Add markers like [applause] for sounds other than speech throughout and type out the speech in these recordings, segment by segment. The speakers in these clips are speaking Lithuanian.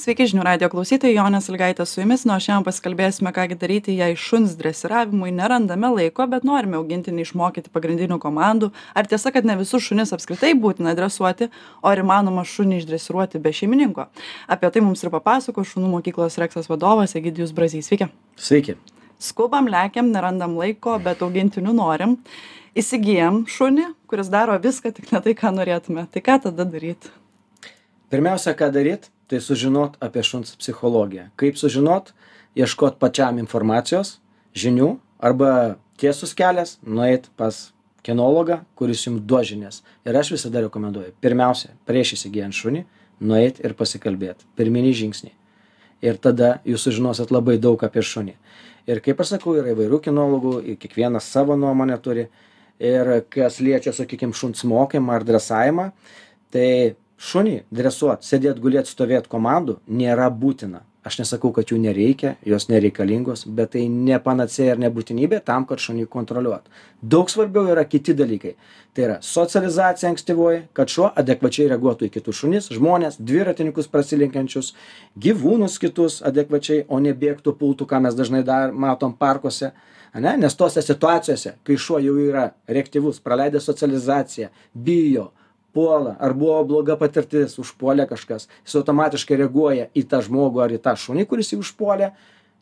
sveiki žinių radijo klausytojai jonė sąlygaitė su jumis. Na o šiandien pasikalbėsime ką gi daryti jei šuns dresiravimui nerandame laiko bet norime augintinį išmokyti pagrindinių komandų. Ar tiesa kad ne visus šunis apskritai būtina dresuoti o ar įmanoma šunį išdresiruoti be šeimininko? Apie tai mums ir papasakos šunų mokyklos reksas vadovas egidijus brazys. Sveiki. Sveiki. skubam lekiam nerandam laiko bet augintinių norim. Įsigyjam šunį kuris daro viską tik ne tai ką norėtume. Tai ką tada daryt? Pirmiausia, ką daryt, tai sužinot apie šuns psichologiją. Kaip sužinot, ieškot pačiam informacijos, žinių arba tiesus kelias, nueit pas kinologą, kuris jums duos žinias. Ir aš visada rekomenduoju, pirmiausia, prieš įsigijant šunį, nueit ir pasikalbėti. Pirminiai žingsniai. Ir tada jūs sužinosit labai daug apie šunį. Ir kaip aš sakau, yra įvairių kinologų, ir kiekvienas savo nuomonę turi. Ir kas liečia, sakykime, šuns mokymą ar dresavimą, tai šunį dresuot sėdėt gulėt stovėt komandų nėra būtina. Aš nesakau kad jų nereikia jos nereikalingos bet tai ne panacėja ir ne būtinybė tam kad šunį kontroliuot. Daug svarbiau yra kiti dalykai. Tai yra socializacija ankstyvoji kad šuo adekvačiai reaguotų į kitus šunis žmones dviratininkus prasilenkiančius gyvūnus kitus adekvačiai o ne bėgtų pultų ką mes dažnai dar matom parkuose ane? Nes tose situacijose kai šuo jau yra reaktyvus praleidęs socializaciją bijo puola ar buvo bloga patirtis užpuolė kažkas jis automatiškai reaguoja į tą žmogų ar į tą šunį kuris jį užpuolė.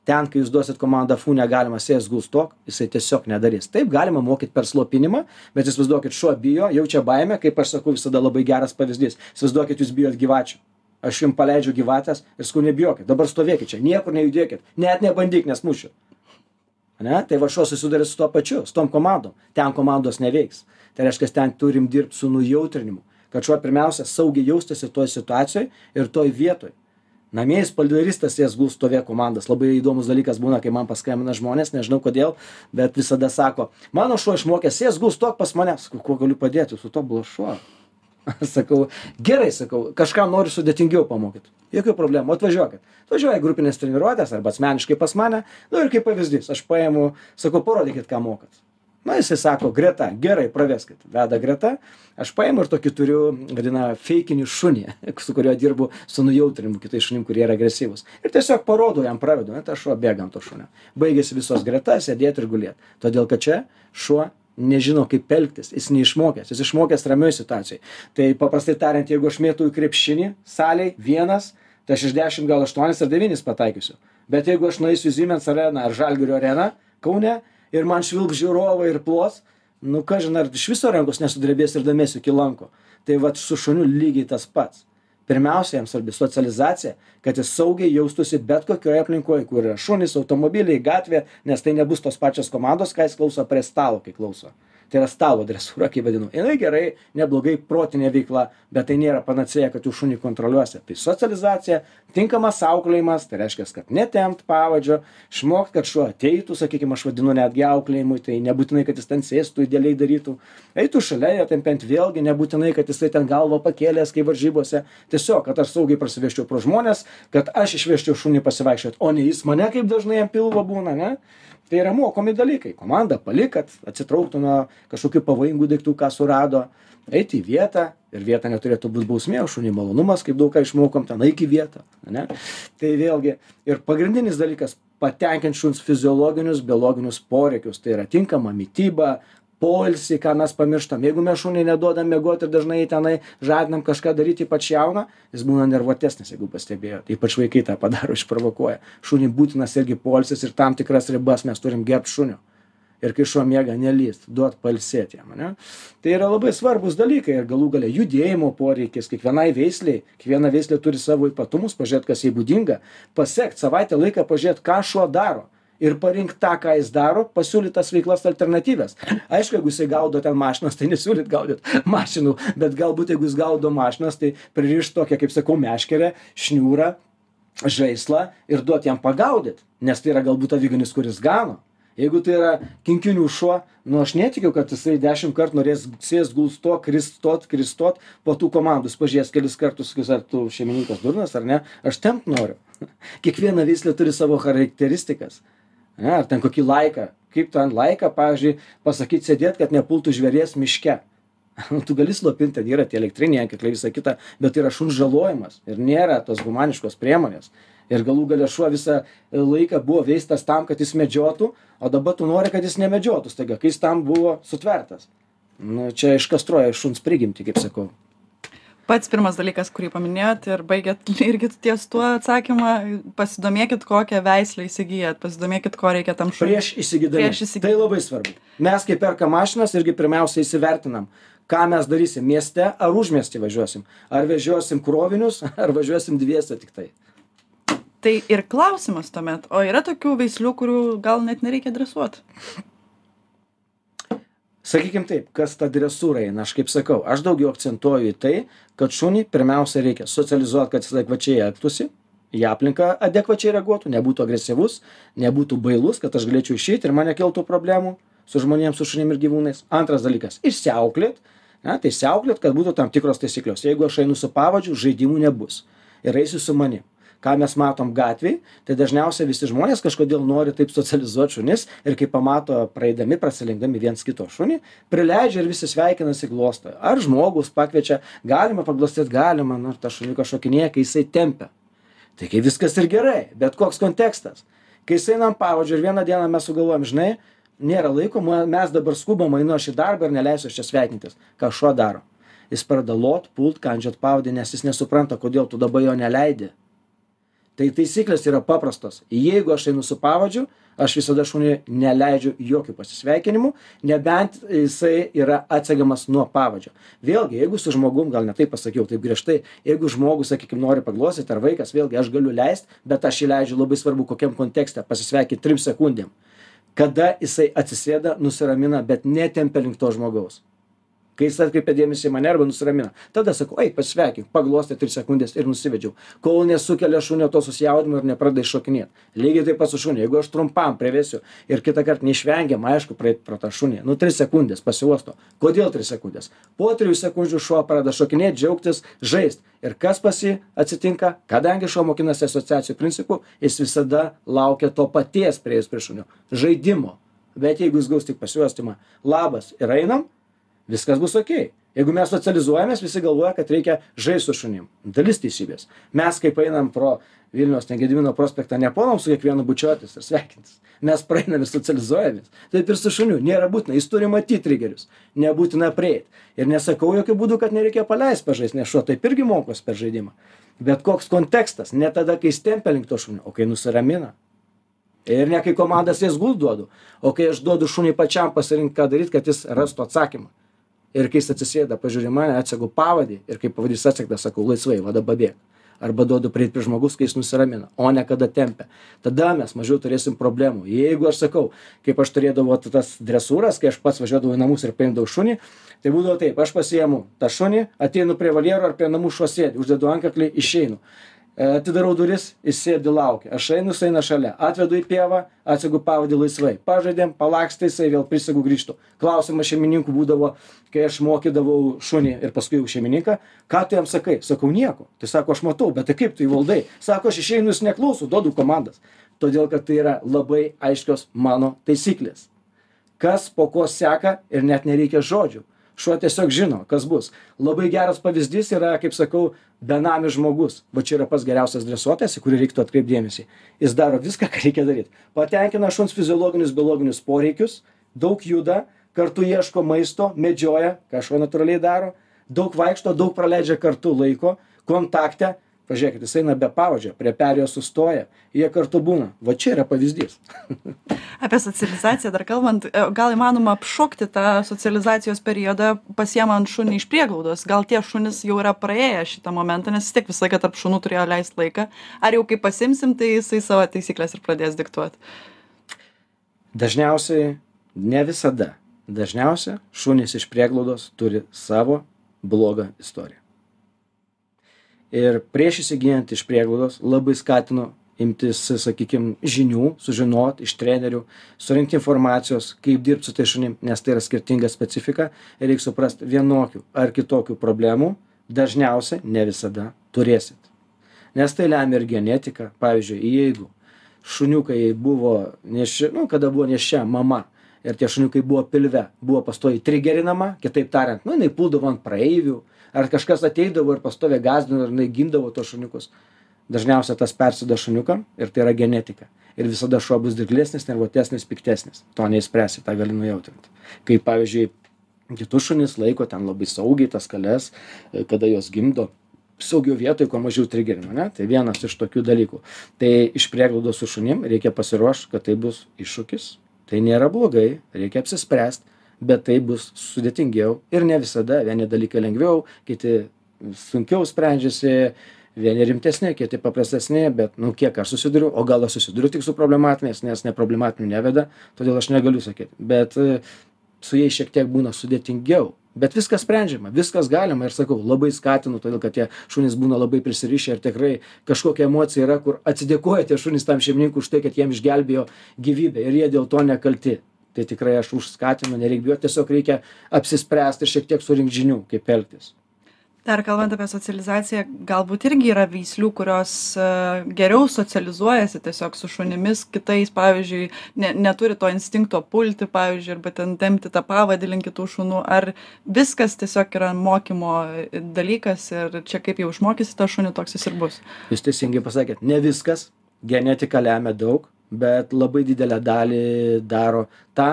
Ten kai jūs duosit komandą fu negalima sėsk gul stok jisai tiesiog nedarys. Taip galima mokyt per slopinimą bet įsivaizduokit šuo bijo jaučia baimę kaip aš sakau visada labai geras pavyzdys. Įsivaizduokit jūs bijot gyvačių. Aš jum paleidžiu gyvates ir sakau nebijokit dabar stovėkit čia niekur nejudėkit net nebandyk nes mušiu ane tai va šuo susiduria su tuo pačiu su tom komandom. Ten komandos neveiks tai reiškias ten turim dirbt su nujautrinimu kad šuo pirmiausia saugiai jaustųsi toj situacijoj ir toj vietoj. Namie jis padarys tas sėsk gul stovėk komandas. Labai įdomus dalykas būna kai man paskambina žmonės nežinau kodėl bet visada sako mano šuo išmokęs sėsk gul stok pas mane. Sakau kuo galiu padėti? Jūsų tobulas šuo. [laughs] Sakau gerai sakau kažką noriu sudėtingiau pamokyt. Jokių problemų atvažiuokit. Atvažiuoja į grupines treniruotes arba asmeniškai pas mane. Nu ir kaip pavyzdys aš paimu sakau parodykit ką mokat na jisai sako greta gerai praveskit. Veda greta. Aš paimu ir tokį turiu vadina feikinį šunį [laughs] su kuriuo dirbu su nujautrinimu kitais šunim kurie yra agresyvūs. Ir tiesiog parodau jam pravedu na tas šuo bėga ant to šunio. Baigiasi visos greta sėdėt ir gulėt. Todėl kad čia šuo nežino kaip elgtis. Jis neišmokęs. Jis išmokęs ramioj situacijoj. Tai paprastai tariant jeigu aš mėtau į krepšinį salėj vienas tai aš iš dešim gal aštuonis ar devynis pataikysiu. Bet jeigu aš nueisiu į siemens areną ar žalgirio areną kaune ir man švilps žiūrovai ir plos. Nu kažin ar iš viso rankos nesudrebės ir damesiu iki lanko? Tai vat su šuniu lygiai tas pats. Pirmiausia jam svarbi socializacija kad jis saugiai jaustųsi bet kokioj aplinkoj kur yra šunys automobiliai gatvė nes tai nebus tos pačios komandos ką jis klauso prie stalo kai klauso tai yra stalo dresūra kaip vadinu. Jinai gerai neblogai protinė veikla bet tai nėra panacėja kad jūs šunį kontroliuosit tai socializacija tinkamas auklėjimas tai reiškias kad netempt pavadžio išmokt kad šuo ateitų sakykim aš vadinu netgi auklėjimui tai nebūtinai kad jis ten sėstų idealiai darytų. Eitų šalia jo tempiant vėlgi nebūtinai kad jisai ten galvą pakėlęs kaip varžybose. Tiesiog kad aš saugiai prasivesčiau pro žmones kad aš išvežčiau šunį pasivaikščiot o ne jis mane kaip dažnai ant pilvo būna ane tai yra mokomi dalykai. Komandą palik kad atsitrauktų nuo kažkokių pavojingų daiktų ką surado eit į vietą ir vieta neturėtų būt bausmė o šuniui malonumas kaip daug ką išmokom ten eik į vietą ane? Tai vėlgi ir pagrindinis dalykas patenkint šuns fiziologinius biologinius poreikius. Tai yra tinkama mityba poilsį ką mes pamirštam. Jeigu mes šuniui neduodam miegot ir dažnai jį tenai žadinam kažką daryt ypač jauną jis būna nervuotesnis jeigu pastebėjot ypač vaikai tą padaro [laughs] išprovokuoja. Šuniui būtinas irgi poilsis ir tam tikras ribas mes turim gerbt šunio ir kai šuo miega nelįst duot pailsėt jam ane? Tai yra labai svarbūs dalykai ir galų gale judėjimo poreikis. Kiekvienai veislei kiekviena veislė turi savo ypatumus pažiūrėt kas jai būdinga pasekt savaitę laiką pažiūrėt ką šuo daro ir parinkt tą ką jis daro pasiūlyt tas veiklas alternatyvias. Aišku jeigu jisai gaudo ten mašinas tai nesiūlyt gaudyt mašinų bet galbūt jeigu jis gaudo mašinas tai pririšt tokią kaip sakau meškerę šniūrą žaislą ir duot jam pagaudyt nes tai yra galbūt aviganis kuris gano. Jeigu tai yra kinkinių šuo nu aš netikiu kad jisai dešim kart norės sėst gult stok krist stot krist stot po tų komandų jis pažiūrės kelis kartus sakys ar tu šeimininkas durnas ar ne aš tempt noriu. Kiekviena veislė turi savo charakteristikas ane ar ten kokį laiką. Kaip ten laiką pavyzdžiui pasakyt sėdėt kad nepultų žvėries miške. [laughs] Nu tu gali slopint ten yra tie elektriniai antkakliai visa kita bet tai yra šuns žalojimas ir nėra tos humaniškos priemonės. Ir galų gale šuo visą laiką buvo veistas tam kad jis medžiotų o dabar tu nori kad jis nemedžiotų. Staiga kai jis tam buvo sutvertas. Nu čia iškastruoja šuns prigimtį kaip sakau pats pirmas dalykas kurį paminėjot ir baigėt [laughs] irgi ties tuo atsakymą pasidomėkit kokią veislę įsigyjat pasidomėkit ko reikia tam šuniui. Prieš įsigydami Prieš įsigy- tai labai svarbu. Mes kai perkam mašinas irgi pirmiausia įsivertinam ką mes darysim mieste ar užmiesty važiuosim. Ar vežiosim krovinius [laughs] ar važiuosim dviese tiktai tai ir klausimas tuomet o yra tokių veislių kurių gal net nereikia dresuot sakykim taip kas ta dresūra eina aš kaip sakau aš daugiau akcentuoju į tai kad šunį pirmiausia reikia socializuot kad jis adekvačiai elgtųsi į aplinką adekvačiai reaguotų nebūtų agresyvus nebūtų bailus kad aš galėčiau išeit ir man nekiltų problemų su žmonėm su šunim ir gyvūnais. Antras dalykas išsiauklėt ane tai išsiauklėt kad būtų tam tikros taisyklės. Jeigu aš einu su pavadžiu žaidimų nebus. Ir eisiu su manim ką mes matom gatvėj tai dažniausiai visi žmonės kažkodėl nori taip socializuot šunis ir kai pamato praeidami prasilenkdami viens kito šunį prileidžia ir visi sveikinasi glosto. Ar žmogus pakviečia galima paglostyt galima nu ir tas šuniukas šokinėja kai jisai tempia. Tai kai viskas ir gerai bet koks kontekstas. Kai ant pavadžio ir vieną dieną mes sugalvojam žinai nėra laiko mes dabar skubam einu aš į darbą ir neleisiu aš čia sveikintis. Ką šuo daro? Jis pradeda lot pult kandžiot pavadį nes jis nesupranta kodėl tu dabar jo neleidi tai taisyklės yra paprastos. Jeigu aš einu su pavadžiu aš visada šuniui neleidžiu jokių pasisveikinimų nebent jisai yra atsegamas nuo pavadžio. Vėlgi jeigu su žmogum gal ne taip pasakiau taip griežtai jeigu žmogus sakykim nori paglostyt ar vaikas vėlgi aš galiu leist bet aš jį leidžiu labai svarbu kokiam kontekste pasisveikint trim sekundėm. Kada jisai atsisėda nusiramina bet netempia link to žmogaus kai jis atkreipia dėmesį į mane arba nusiramina tada sakau eik pasisveikink paglostė tris sekundes ir nusivedžiau. Kol nesukelia šunio to susijaudinimo ir nepradeda iššokinėt lygiai taip pat su šuniu. Jeigu aš trumpam privesiu ir kitąkart neišvengiama aišku praeit pro tą šunį. Nu tris sekundes pasiuosto. Kodėl tris sekundes po trijų sekundžių šuo pradeda šokinėt džiaugtis žaist. Ir kas pas jį atsitinka? Kadangi šuo mokinasi asociacijų principu jis visada laukia to paties priėjus prie šunio. Žaidimo. Bet jeigu jis gaus tik pasiuostymą labas ir einam viskas bus okei. Jeigu mes socializuojamės visi galvoja kad reikia žaist su šunim. Dalis teisybės. Mes kaip einam pro vilniaus ten gedimino prospektą nepuolam su kiekvienu bučiuotis ir sveikintis. Mes praeinam ir socializuojamės. Taip ir su šuniu. Nėra būtina. Jis turi matyt trigerius. Nebūtina prieit. Ir nesakau jokiu būdu kad nereikia paleist pažaist nes šuo taip irgi mokosi per žaidimą. Bet koks kontekstas ne tada kai jis tempia link to šunio o kai nusiramina. Ir ne kai komandas jas gult duodu o kai aš duodu šuniui pačiam pasirinkt ką daryt kad jis rastų atsakymą ir kai jis atsisėda pažiūri į mane atsegu pavadį ir kai pavadys atsegtas sakau laisvai va dabar bėk arba duodu prieit prie žmogus kai jis nusiramina o ne kada tempia. Tada mes mažiau turėsim problemų. Jeigu aš sakau kaip aš turėdavau vat tas dresūras kai aš pats važiuodavau į namus ir paimdavau šunį tai būdavo taip aš pasiimu tą šunį ateinu prie voljero ar prie namų šuo sėdi uždedu antkaklį išeinu atidarau duris jis sėdi laukia. Aš einu jis eina šalia. Atvedu į pievą atsegu pavadį laisvai. Pažaidėm palakstė jisai vėl prisegu grįžtu. Klausimas šeimininkų būdavo kai aš mokydavau šunį ir paskui jau šeimininką ką tu jam sakai? Sakau nieko. Tai sako aš matau bet tai kaip tu jį valdai? Sako aš išeinu jis neklauso duodu komandas. Todėl kad tai yra labai aiškios mano taisyklės. Kas po ko seka ir net nereikia žodžių šuo tiesiog žino kas bus. Labai geras pavyzdys yra kaip sakau benamis žmogus. Va čia yra pats geriausias dresuotojas į kurį reiktų atkreipt dėmesį. Jis daro viską ką reikia daryt. Patenkina šuns fiziologinius biologinius poreikius daug juda kartu ieško maisto medžioja ką šuo natūraliai daro daug vaikšto daug praleidžia kartu laiko kontakte pažiūrėkit jis eina be pavadžio prie perėjos sustoja jie kartu būna. Va čia yra pavyzdys. [laughs] Apie socializaciją dar kalbant e, gal įmanoma apšokti tą socializacijos periodą pasiemant šunį iš prieglaudos? Gal tie šunys jau yra praėję šitą momentą nes vis tiek visą laiką tarp šunų turėjo leist laiką. Ar jau kai pasiimsim tai jisai savo taisykles ir pradės diktuot? Dažniausiai ne visada. Dažniausia šunys iš prieglaudos turi savo blogą istoriją ir prieš įsigyjant iš prieglaudos labai skatinu imtis sakykim žinių sužinot iš trenerių surinkt informacijos kaip dirbt su tais šunim nes tai yra skirtinga specifika ir reik suprast vienokių ar kitokių problemų dažniausiai ne visada turėsit. Nes tai lemia ir genetika. Pavyzdžiui jeigu šuniukai buvo nėšči nu kada buvo nėščia mama ir tie šuniukai buvo pilve buvo pastoviai trigerinama kitaip tariant nu jinai puldavo ant praeivių ar kažkas ateidavo ir pastoviai gąsdino ir jinai gindavo tuos šuniukus. Dažniausia tas persiduoda šuniukam ir tai yra genetika. Ir visada šuo bus dirglesnis nervuotesnis piktesnis. To neišspręsi tą gali nujautrint. Kaip pavyzdžiui kitus šunis laiko ten labai saugiai tas kales kada juos gimdo saugioj vietoj kuo mažiau trigerina ane tai vienas iš tokių dalykų. Tai iš prieglaudos su šunim reikia pasiruošt kad tai bus iššūkis. Tai nėra blogai reikia apsispręst bet tai bus sudėtingiau ir ne visada vieni dalykai lengviau kiti sunkiau sprendžiasi vieni rimtesni kiti paprastesni bet nu kiek aš susiduriu o gal aš susiduriu tik su problematiniais nes neproblematinių neveda todėl aš negaliu sakyt. Bet su jais šiek tiek būna sudėtingiau. Bet viskas sprendžiama viskas galima ir sakau labai skatinu todėl kad tie šunys būna labai prisirišę ir tikrai kažkokia emocija yra kur atsidėkoja tie šunys tam šeimininkui už tai kad jiem išgelbėjo gyvybę ir jie dėl to nekalti tai tikrai aš už skatinu nereik bijot tiesiog reikia apsispręst ir šiek tiek surinkt žinių kaip elgtis. Dar kalbant apie socializaciją galbūt irgi yra veislių kurios e, geriau socializuojasi tiesiog su šunimis kitais pavyzdžiui ne neturi to instinkto pulti pavyzdžiui arba ten tempti tą pavadį link kitų šunų. Ar viskas tiesiog yra mokymo dalykas ir čia kaip jau išmokysi tą šunį toks jis ir bus? Jūs teisingai pasakėt ne viskas genetika lemia daug bet labai didelę dalį daro tą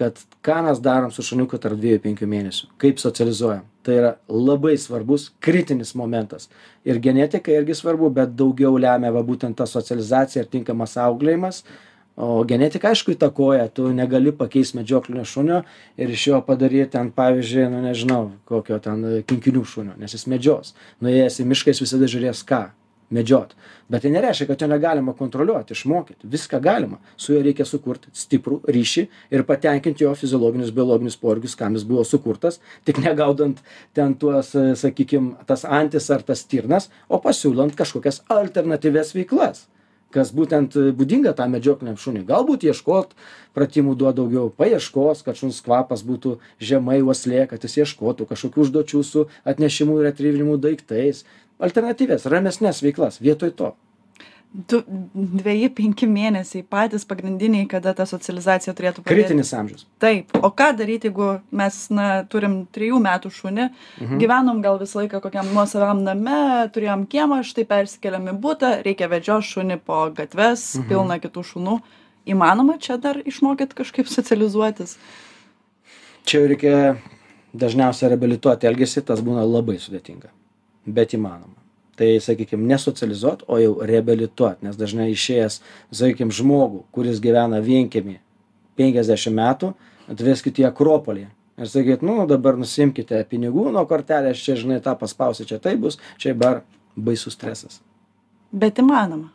kad ką mes darom su šuniuku tarp dviejų penkių mėnesių? Kaip socializuojam? Tai yra labai svarbus kritinis momentas. Ir genetika irgi svarbu bet daugiau lemia va būtent ta socializacija ir tinkamas auklėjimas. O genetika aišku įtakoja tu negali pakeist medžioklinio šunio ir iš jo padaryt ten pavyzdžiui nu nežinau kokio ten kinkinių šunio nes jis medžios. Nuėjęs į mišką jis visada žiūrės ką medžiot. Bet tai nereiškia kad jo negalima kontroliuot išmokyt viską galima. Su juo reikia sukurt stiprų ryšį ir patenkint jo fiziologinius biologinius poreikius kam jis buvo sukurtas tik negaudant ten tuos sakykim tas antis ar tas stirnas o pasiūlant kažkokias alternatyvias veiklas kas būtent būdinga tam medžiokliniam šuniui. Galbūt ieškot pratimų duot daugiau paieškos kad šuns kvapas būtų žemai uoslė kad jis ieškotų kažkokių užduočių su atnešimu ir retrivinimu daiktais alternatyvias ramesnes veiklas vietoj to. Du dveji penki mėnesiai patys pagrindiniai kada ta socializacija turėtų pradėt kritinis amžius. Taip. O ką daryt jeigu mes na turim trijų metų šunį Mhm. gyvenom gal visą laiką kokiam nuosavam name turėjom kiemą štai persikėlėm į butą reikia vedžiot šunį po gatves Mhm. pilna kitų šunų. Įmanoma čia dar išmokyt kažkaip socializuotis? Čia reikia dažniausia reabilituot elgesį tas būna labai sudėtinga bet įmanoma. Tai sakykim ne socializuot o jau reabilituot nes dažnai išėjęs sakykim žmogų kuris gyvena vienkiemy penkiasdešim metų atveskit į akropolį ir sakyt nu dabar nusiimkite pinigų nuo kortelės čia žinai tą paspausi čia taip bus čia dabar baisus stresas. Bet įmanoma.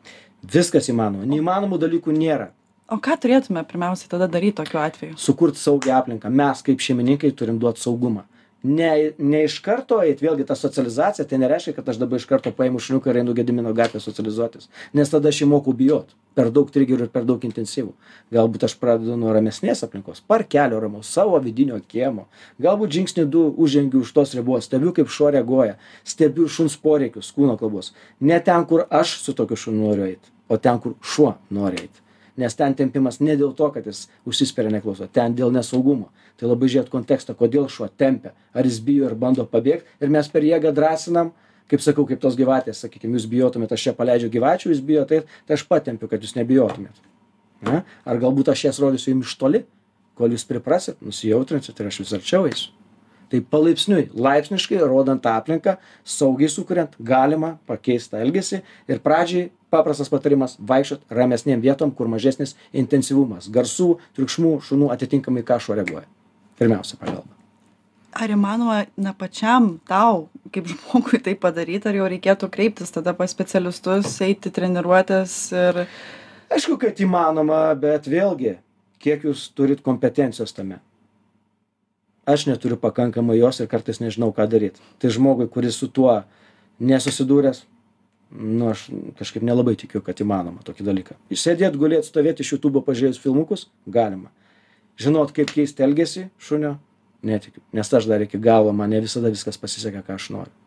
Viskas įmanoma. Neįmanomų dalykų nėra. O ką turėtume pirmiausiai tada daryt tokiu atveju? Sukurt saugią aplinką. Mes kaip šeimininkai turim duot saugumą ne ne iš karto eit vėlgi ta socializacija tai nereiškia kad aš dabar iš karto paimu šuniuką ir einu gedimino gatvėj socializuotis. Nes tada aš jį moku bijot. Per daug trigerių ir per daug intensyvu galbūt aš pradedu nuo ramesnės aplinkos. Parkelio ramaus savo vidinio kiemo. Galbūt žingsnį du užžengiu už tos ribos. Stebiu kaip šuo reaguoja. Stebiu šuns poreikius kūno kalbos. Ne ten kur aš su tokiu šuniu noriu eit o ten kur šuo nori eit nes ten tempimas ne dėl to kad jis užsispiria neklauso ten dėl nesaugumo. Tai labai žiūrėt kontekstą kodėl šuo tempia ar jis bijo ir bando pabėgt. Ir mes per jėgą drąsinam kaip sakau kaip tos gyvatės sakykim jūs bijotumėt aš čia paleidžiu gyvačių jūs bijot eit tai aš patempiu kad jūs nebijotumėt. Ne ar galbūt aš jas rodysiu jum iš toli kol jūs priprasit nusijautrinsit ir aš vis arčiau eisiu tai palaipsniui laipsniškai rodant aplinką saugiai sukuriant galima pakeist tą elgesį ir pradžiai paprastas patarimas vaikščiot ramesnėm vietom kur mažesnis intensyvumas. Garsų triukšmų šunų atitinkamai ką šuo reaguoja. Pirmiausia pagalba. Ar įmanoma na pačiam tau kaip žmogui tai padaryt ar jau reikėtų kreiptis tada pas specialistus eit į treniruotes ir aišku kad įmanoma bet vėlgi kiek jūs turit kompetencijos tame aš neturiu pakankamai jos ir kartais nežinau ką daryt. Tai žmogui kuris su tuo nesusidūręs nu aš kažkaip nelabai tikiu kad įmanoma tokį dalyką. Sėdėt gulėt stovėt iš jutubo pažiūrėjus filmukus galima. Žinot kaip keist elgesį šunio netikiu. Nes aš dar iki galo man ne visada viskas pasiseka ką aš noriu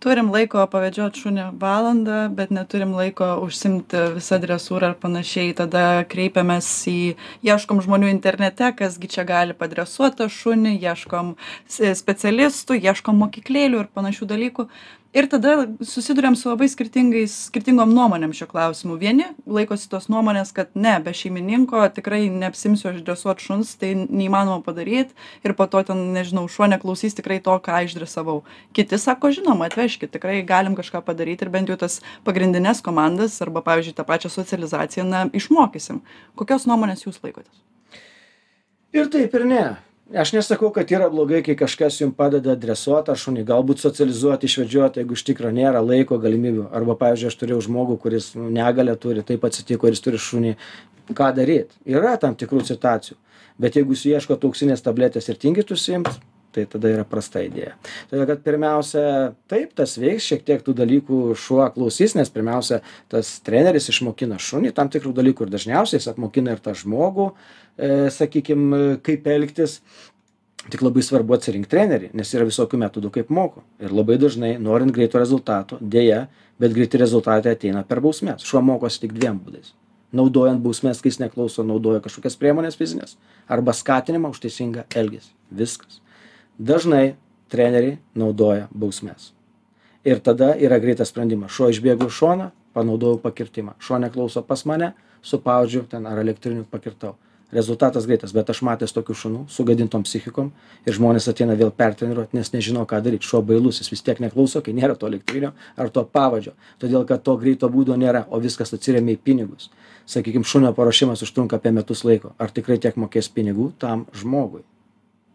turim laiko pavedžiot šunį valandą bet neturim laiko užsiimti visa dresūra ir panašiai. Tada kreipiamės į ieškom žmonių internete kas gi čia gali padresuot tą šunį ieškom specialistų ieškom mokyklėlių ir panašių dalykų ir tada susiduriam su labai skirtingais skirtingom nuomonėm šiuo klausimu. Vieni laikosi tos nuomonės kad ne be šeimininko tikrai neapsiimsiu aš dresuot šuns tai neįmanoma padaryt. Ir po to ten nežinau šuo neklausys tikrai to ką išdresavau. Kiti sako žinoma atvežkit tikrai galim kažką padaryt ir bent jau tas pagrindines komandas arba pavyzdžiui tą pačią socializaciją na išmokysim. Kokios nuomonės jūs laikotės? Ir taip ir ne aš nesakau kad yra blogai kai kažkas jum padeda dresuot tą šunį galbūt socializuot išvedžiot jeigu iš tikro nėra laiko galimybių. Arba pavyzdžiui aš turėjau žmogų kuris negalią turi taip atsitiko ir jis turi šunį. Ką daryt? Yra tam tikrų situacijų. Bet jeigu jūs ieškot auksinės tabletės ir tingit užsiimt tai tada yra prasta idėja. Todėl kad pirmiausia taip tas veiks šiek tiek tų dalykų šuo klausys nes pirmiausia tas treneris išmokina šunį tam tikrų dalykų ir dažniausiai jis apmokina ir tą žmogų sakykim kaip elgtis tik labai svarbu atsirinkt trenerį nes yra visokių metodų kaip moko ir labai dažnai norint greito rezultato deja bet greiti rezultatai ateina per bausmes. Šuo mokosi tik dviem būdais. Naudojant bausmes kai jis neklauso naudoja kažkokias priemones fizines arba skatinimą už teisingą elgesį. Viskas. Dažnai treneriai naudoja bausmes. Ir tada yra greitas sprendimas. Šuo išbėgo į šoną panaudojau pakirtimą. Šuo neklauso pas mane suspaudžiu ten ar elektriniu pakirtau rezultatas greitas bet aš matęs tokių šunų sugadintom psichikom ir žmonės ateina vėl pertreniruot nes nežino ką daryt. Šuo bailus jis vis tiek neklauso kai nėra to elektrinio ar to pavadžio. Todėl kad to greito būdo nėra o viskas atsiremia į pinigus. Sakykim šunio paruošimas užtrunka apie metus laiko. Ar tikrai tiek mokės pinigų tam žmogui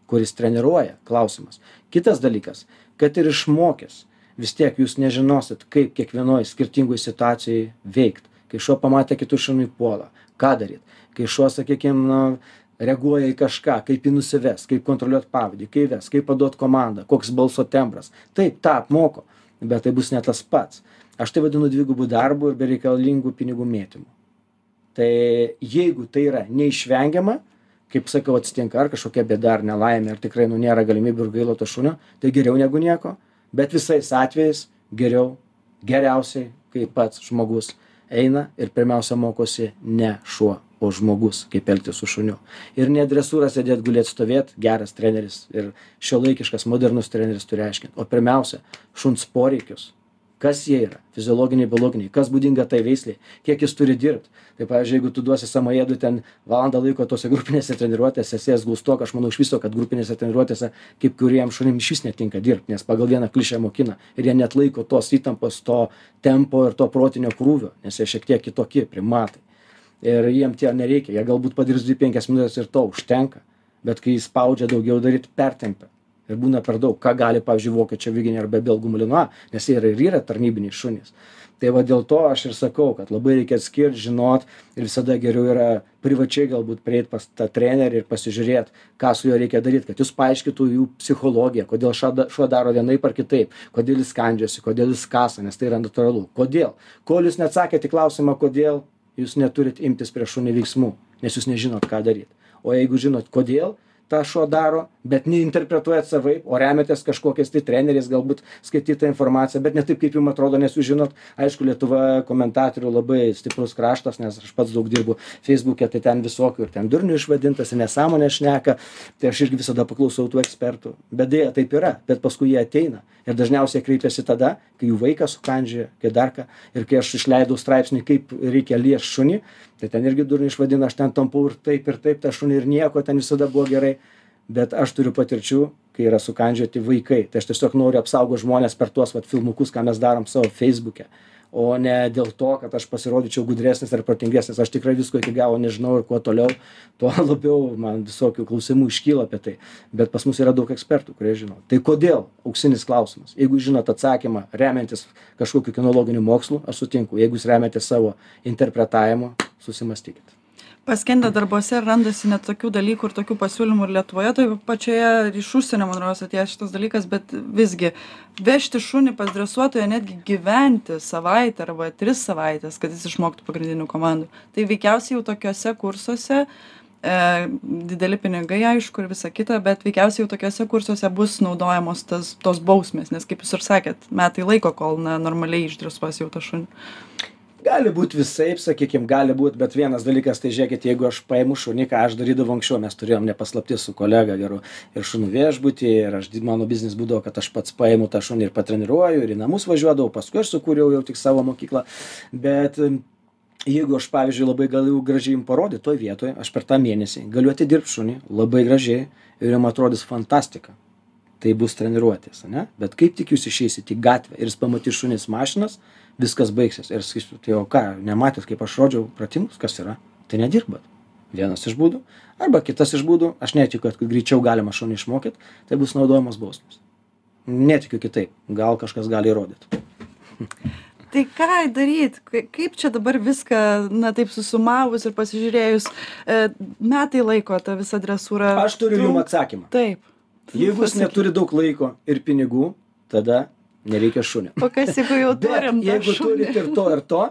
kuris treniruoja? Klausimas. Kitas dalykas kad ir išmokęs vis tiek jūs nežinosit kaip kiekvienoj skirtingoj situacijoj veikt kai šuo pamatė kitus šunį puola. Ką daryt? Kai šuo sakykim nu reaguoja į kažką kaip jį nusivest kaip kontroliuot pavadį kaip vest kaip paduot komandą koks balso tembras. Taip tą apmoko bet tai bus ne tas pats. Aš tai vadinu dvigubu darbu ir bereikalingų pinigų mėtymu. Tai jeigu tai yra neišvengiama kaip sakiau atsitinka ar kažkokia bėda ar nelaimė ar tikrai nu nėra galimybių ir gaila to šunio tai geriau negu nieko. Bet visais atvejais geriau geriausiai kai pats žmogus eina ir pirmiausia mokosi ne šuo o žmogus kaip elgtis su šuniu. Ir ne dresūra sėdėt gulėt stovėt geras treneris ir šiuolaikiškas modernus treneris turi aiškint. O pirmiausia šuns poreikius kas jie yra? Fiziologiniai biologiniai. Kas būdinga tai veislei? Kiek jis turi dirbt? Tai pavyzdžiui jeigu tu duosi samojedui ten valandą laiko tose grupinėse treniruotėse sėsk gustok aš manau iš viso kad grupinėse treniruotėse kaip kuriem šunim išvis netinka dirbt nes pagal vieną klišę mokina ir jie neatlaiko tos įtampos to tempo ir to protinio krūvio nes jie šiek tiek kitokie primatai. Ir jiem tie nereikia. Jie galbūt padirbs dvi penkias minutes ir to užtenka. Bet kai spaudžia daugiau daryt pertempia ir būna per daug ką gali pavyzdžiui vokiečių aviganiai arba belgų malinois nes jie yra ir yra tarnybiniai šunys. Tai va dėl to aš ir sakau kad labai reikia atskirt žinot ir visada geriau yra privačiai galbūt prieit pas tą trenerį ir pasižiūrėt ką su juo reikia daryt kad jis paaiškintų jų psichologiją kodėl šuo šuo daro vienaip ar kitaip kodėl jis kandžiosi kodėl jis kasa nes tai yra natūralu. Kodėl? Kol jūs neatsakėt į klausimą kodėl jūs neturit imtis prieš šunį veiksmų nes jūs nežinot ką daryt. O jeigu žinot kodėl tą šuo daro bet neinterpretuojat savaip o remiatės kažkokiais tai treneriais galbūt skaityta informacija bet ne taip kaip jum atrodo nes jūs žinot aišku lietuva komentatorių labai stiprus kraštas nes aš pats daug dirbu feisbuke tai ten visokių ir ten durniu išvadintas ir nesąmones šneka tai aš irgi visada paklausau tų ekspertų. Bet deja taip yra bet paskui jie ateina ir dažniausiai kreipiasi tada kai jų vaikas sukandžioja kai dar ką ir kai aš išleidau straipsnį kaip reikia liest šunį tai ten irgi durniu išvadino aš ten tampau ir taip ir taip tą šunį ir nieko ten visada buvo gerai. Bet aš turiu patirčių kai yra sukandžioti vaikai. Tai aš tiesiog noriu apsaugot žmones per tuos vat filmukus ką mes darom savo feisbuke o ne dėl to kad aš pasirodyčiau gudresnis ar protingesnis. Aš tikrai visko iki galo nežinau ir kuo toliau tuo [laughs] labiau man visokių klausimų iškyla apie tai. Bet pas mus yra daug ekspertų kurie žino. Tai kodėl? Auksinis klausimas. Jeigu žinot atsakymą remiantis kažkokiu kinologiniu mokslu aš sutinku. Jeigu jūs remiatės savo interpretavimu susimąstykit. Paskendę darbuose randasi net tokių dalykų ir tokių pasiūlymų ir lietuvoje toj pačioje iš užsienio man rodos atėjęs šitas dalykas bet visgi vežti šunį pas dresuotoją netgi gyventi savaitę arba tris savaites kad jis išmoktų pagrindinių komandų. Tai veikiausiai jau tokiuose kursuose e, dideli pinigai aišku ir visa kita bet veikiausiai jau tokiuose kursuose bus naudojamos tas tos bausmės nes kaip jūs ir sakėt metai laiko kol na normaliai išdresuos jau tą šunį gali būt visaip sakykim gali būt bet vienas dalykas tai žiūrėkit jeigu aš paimu šunį ką aš darydavau anksčiau mes turėjom ne paslaptis su kolega geru ir šunų viešbuty ir aš mano biznis būdavo kad aš pats paimu tą šunį ir patreniruoju ir į namus važiuodavau paskui aš sukūriau jau tik savo mokyklą. Bet jeigu aš pavyzdžiui labai galiu gražiai jum parodyt toj vietoj aš per tą mėnesį galiu atidirbt šunį labai gražiai ir jum atrodys fantastika. Tai bus treniruotės ane? Bet kaip tik jūs išeisit į gatvę ir jis pamatys šunis mašinas viskas baigsis. Ir sakysiu tai o ką nematėt kaip aš rodžiau pratimus kas yra? Tai nedirbat. Vienas iš būdų. Arba kitas iš būdų aš netikiu kad greičiau galima šunį išmokyt tai bus naudojamos bausmės. Netikiu kitaip. Gal kažkas gali įrodyt [laughs] tai ką daryt? Kaip čia dabar viską na taip susumavus ir pasižiūrėjus e, metai laiko ta visa dresūra aš turiu jum atsakymą. Taip. Jeigu jis neturi daug laiko ir pinigų tada nereikia šunio. O kas jeigu jau turim? Bet jeigu turit ir to ir to,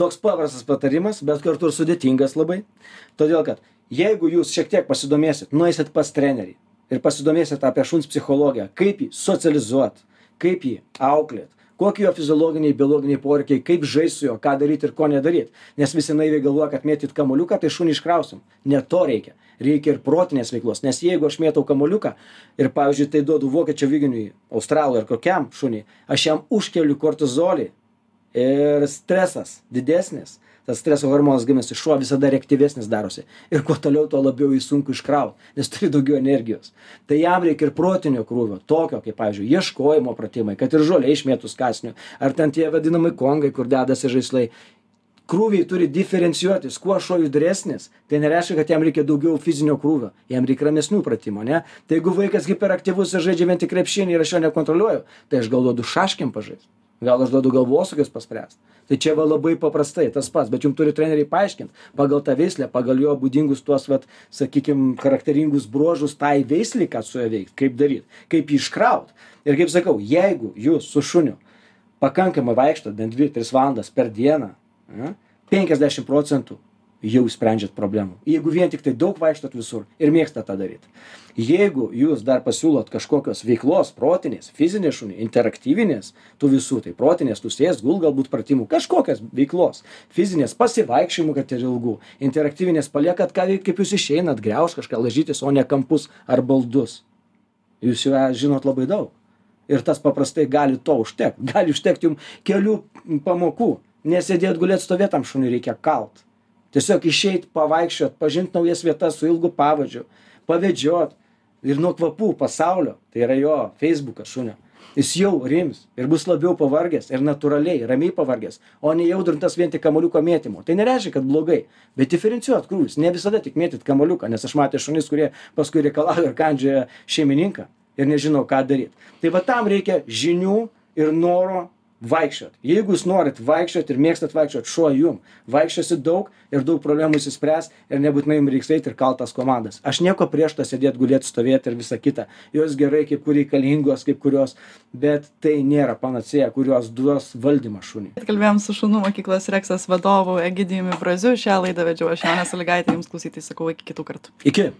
toks paprastas patarimas, bet kartu ir sudėtingas labai. Todėl, kad jeigu jūs šiek tiek pasidomėsit, nueisit pas trenerį ir pasidomėsit apie šuns psichologiją, kaip jį socializuot, kaip jį auklėt, kokie jo fiziologiniai, biologiniai poreikiai, kaip žaisti su juo, ką daryti ir ko nedaryti. Nes visi naiviai galvoja, kad mėtyt kamuoliuką, tai šunį iškrausim. Ne to reikia. Reikia ir protinės veiklos. Nes jeigu aš mėtau kamuoliuką ir, pavyzdžiui, tai duodu vokiečio vyginiui, australui ar kokiam šuniui, aš jam užkeliu kortizolį ir stresas didesnis tas streso hormonas gaminasi šuo visada reaktyvesnis darosi. Ir kuo toliau tuo labiau jį sunku iškraut nes turi daugiau energijos. Tai jam reikia ir protinio krūvio tokio kaip pavyzdžiui ieškojimo pratimai kad ir žolė išmėtus kąsniu ar ten tie vadinami kongai kur dedasi žaislai. Krūviai turi diferencijuotis. Kuo šuo judresnis tai nereiškia kad jam reikia daugiau fizinio krūvio. Jam reik ramesnių pratimų ane tai jeigu vaikas hiperaktyvus ir žaidžia vien tik krepšinį ir aš jo nekontroliuoju tai aš gal duodu šaškėm pažaist gal aš duodu galvosūkius paspręst? Tai čia va labai paprastai tas pats bet jum turi treneriai paaiškint pagal tą veislę pagal jo būdingus tuos vat sakykim charakteringus bruožus tai veislei ką su juo veikt kaip daryt kaip jį iškraut. Ir kaip sakau jeigu jūs su šuniu pakankamai vaikštot bent dvi tris valandas per dieną ane penkiasdešim procentų jau išsprendžiat problemų. Jeigu vien tiktai daug vaikštot visur ir mėgstat tą daryt jeigu jūs dar pasiūlot kažkokios veiklos protinės fizinės šuniui interaktyvinės tų visų tai protinės tu sėsk gulk galbūt pratimų kažkokios veiklos fizinės pasivaikščiojimų kad ir ilgų interaktyvinės paliekat ką veikt kaip jūs išeinat griaužt kažką laižytis o ne kampus ar baldus. Jūs jau žinot labai daug. Ir tas paprastai gali to užtekt. Gali užtekt jum kelių pamokų. Nesėdėt gulėt stovėt tam šuniui reikia kalt tiesiog išeit pavaikščiot pažint naujas vietas su ilgu pavadžiu pavedžiot. Ir nuo kvapų pasaulio tai yra jo feisbukas šunio jis jau rims ir bus labiau pavargęs ir natūraliai ramiai pavargęs o ne įaudrintas vien tik kamuoliuko mėtymu. Tai nereiškia kad blogai bet diferencijuot krūvius ne visada tik mėtyt kamuoliuką nes aš matęs šunis kurie paskui reikalauja ir kandžioja šeimininką ir nežino ką daryt. Tai va tam reikia žinių ir noro vaikščiot. Jeigu jūs norit vaikščiot ir mėgstat vaikščiot šuo jum. Vaikščiosit daug ir daug problemų išsispręs ir nebūtinai jum reiks eit ir kalt tas komandas. Aš nieko prieš tas sėdėt gulėt stovėt ir visa kita. Jos gerai kaip kur reikalingos kaip kurios bet tai nėra panacėja kurios duos valdymą šuniui. Kalbėjom su šunų mokyklos reksas vadovu egidijumi braziu. Šią laidą vedžiau aš jonė salygaitė jums klausytojai sakau iki kitų kartų. Iki